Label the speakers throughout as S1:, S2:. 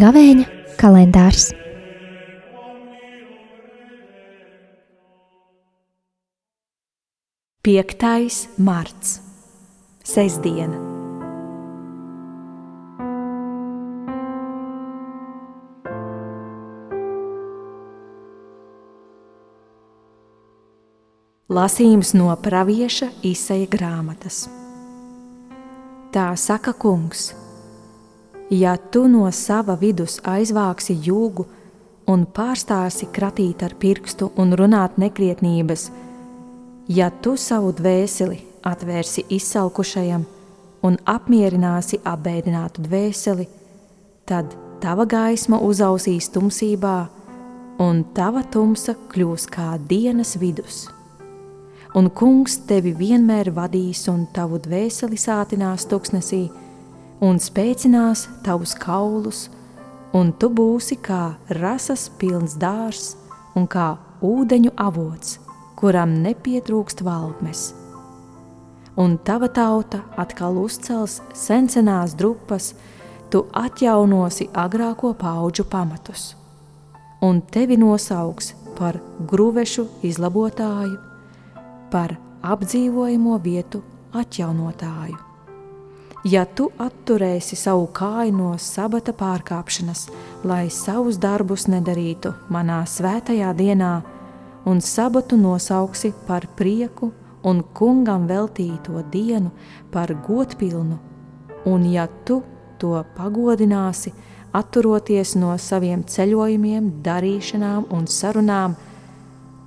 S1: Gavēņa kalendārs. Piektais marts, sestdiena. Lasījums no pravieša Isaija grāmatas. Tā saka kungs: Ja tu no sava vidus aizvāksi jūgu un pārstāsi kratīt ar pirkstu un runāt nekrietnības, ja tu savu dvēseli atvērsi izsalkušajam un apmierināsi apbēdinātu dvēseli, tad tava gaisma uzausīs tumsībā, un tava tumsa kļūs kā dienas vidus un kungs tevi vienmēr vadīs un tavu dvēseli sātinās tuksnesī un spēcinās tavus kaulus, un tu būsi kā rasas pilns dārs un kā ūdeņu avots, kuram nepietrūkst valgmes. Un tava tauta atkal uzcels sensenās drupas, tu atjaunosi agrāko pauģu pamatus, un tevi nosauks par gruvešu izlabotāju, par apdzīvojamo vietu atjaunotāju. Ja tu atturēsi savu kāju no sabata pārkāpšanas, lai savus darbus nedarītu manā svētajā dienā, un sabatu nosauksi par prieku un kungam veltīto dienu par godpilnu, un ja tu to pagodināsi, atturoties no saviem ceļojumiem, darīšanām un sarunām,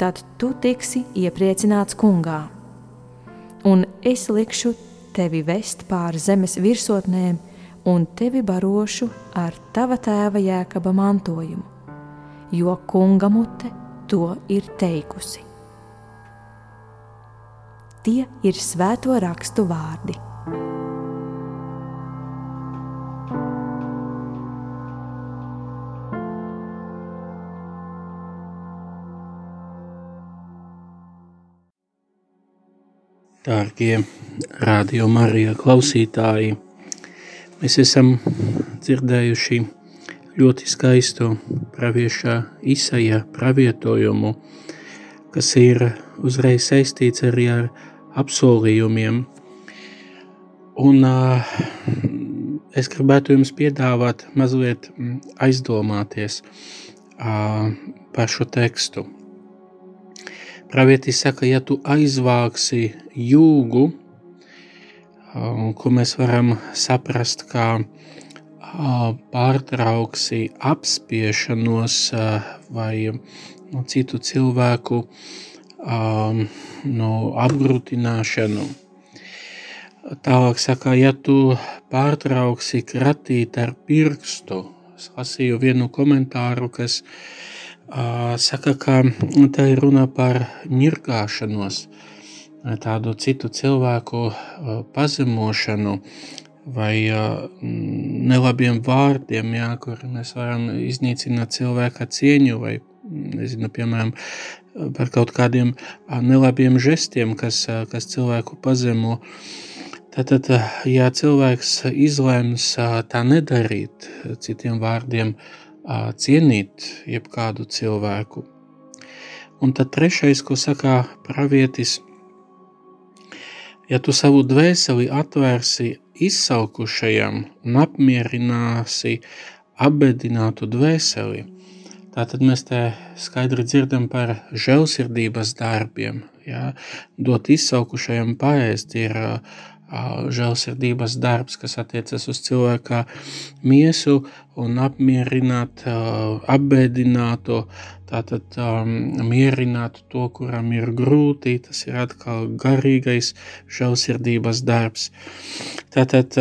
S1: tad tu tiksi iepriecināts kungā. Un es likšu tevi vest pāri zemes virsotnēm, un tevi barošu ar tava tēva jēkaba mantojumu, jo kunga mute to ir teikusi. Tie ir svēto rakstu vārdi.
S2: Dārgie radio Marija klausītāji, mēs esam dzirdējuši ļoti skaistu praviešā Isaija pravietojumu, kas ir uzreiz saistīts arī ar apsolījumiem. Un uh, es gribētu jums piedāvāt mazliet aizdomāties uh, par šo tekstu. Pravietis saka, ja tu aizvāksi jūgu, ko mēs varam saprast kā pārtrauksi apspiešanos vai no citu cilvēku no apgrūtināšanu. Tālāk saka, ja tu pārtrauksi kratīt ar pirkstu, es lasīju vienu komentāru, kas uh, saka, ka tā ir runa par ņirgāšanos, tādu citu cilvēku pazemošanu vai nelabiem vārdiem, jā, kur mēs varam iznīcināt cilvēka cieņu vai, nezinu, piemēram, par kaut kādiem nelabiem žestiem, kas, kas cilvēku pazemo. Tātad, ja cilvēks izlēms tā nedarīt, citiem vārdiem, uh, cienīt jebkādu cilvēku. Un tad trešais, ko saka pravietis, ja tu savu dvēseli atvērsi izsalkušajam un apmierināsi apbedinātu dvēseli, tātad mēs te skaidri dzirdam par žēlsirdības darbiem. Ja? Dot izsalkušajam paēst ir žēlsirdības darbs, kas attiecas uz cilvēka miesu un apmierināt, apbēdināt to, tātad mierināt to, kuram ir grūti, tas ir atkal garīgais žēlsirdības darbs. Tātad,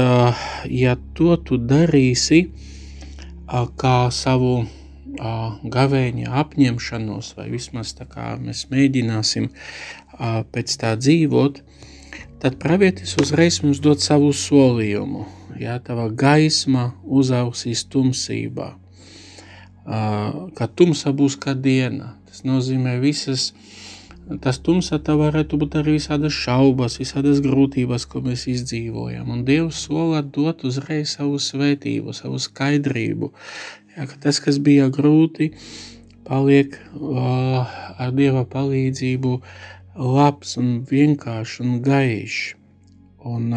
S2: ja to tu darīsi kā savu gavēņa apņemšanos, vai vismaz tā kā mēs mēģināsim pēc tā dzīvot, tad pravietis uzreiz mums dod savu solījumu. Jā, tava gaisma uzausīs tumsībā. ka tumsa būs kā diena. Tas nozīmē visas, tas tumsa tā varētu būt arī visādas šaubas, visādas grūtības, ko mēs izdzīvojam. Un Dievs sola dot uzreiz savu svētību, savu skaidrību. Ja, ka tas, kas bija grūti, paliek uh, ar Dieva palīdzību labs un vienkāršs un gaišs. Un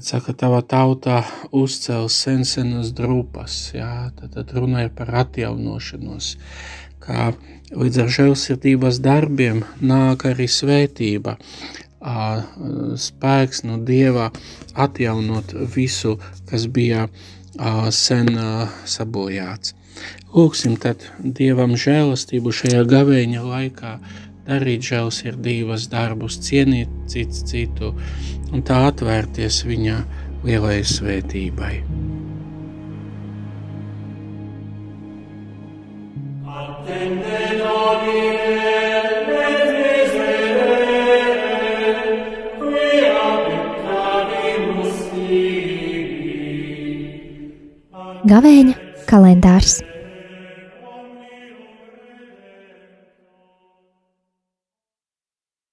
S2: saka, tava tauta uzcēla sen senas drupas, jā, tad, tad runa ir par atjaunošanos, kā līdz ar žēlsirdības darbiem nāk arī svētība, spēks no Dieva atjaunot visu, kas bija sen sabojāts. Lūksim tad Dievam žēlastību šajā gavēņa laikā, darīt žēlsirdības darbus, cienīt cits citu un tā atvērties viņa lielai svētībai.
S3: Gavēņa kalendārs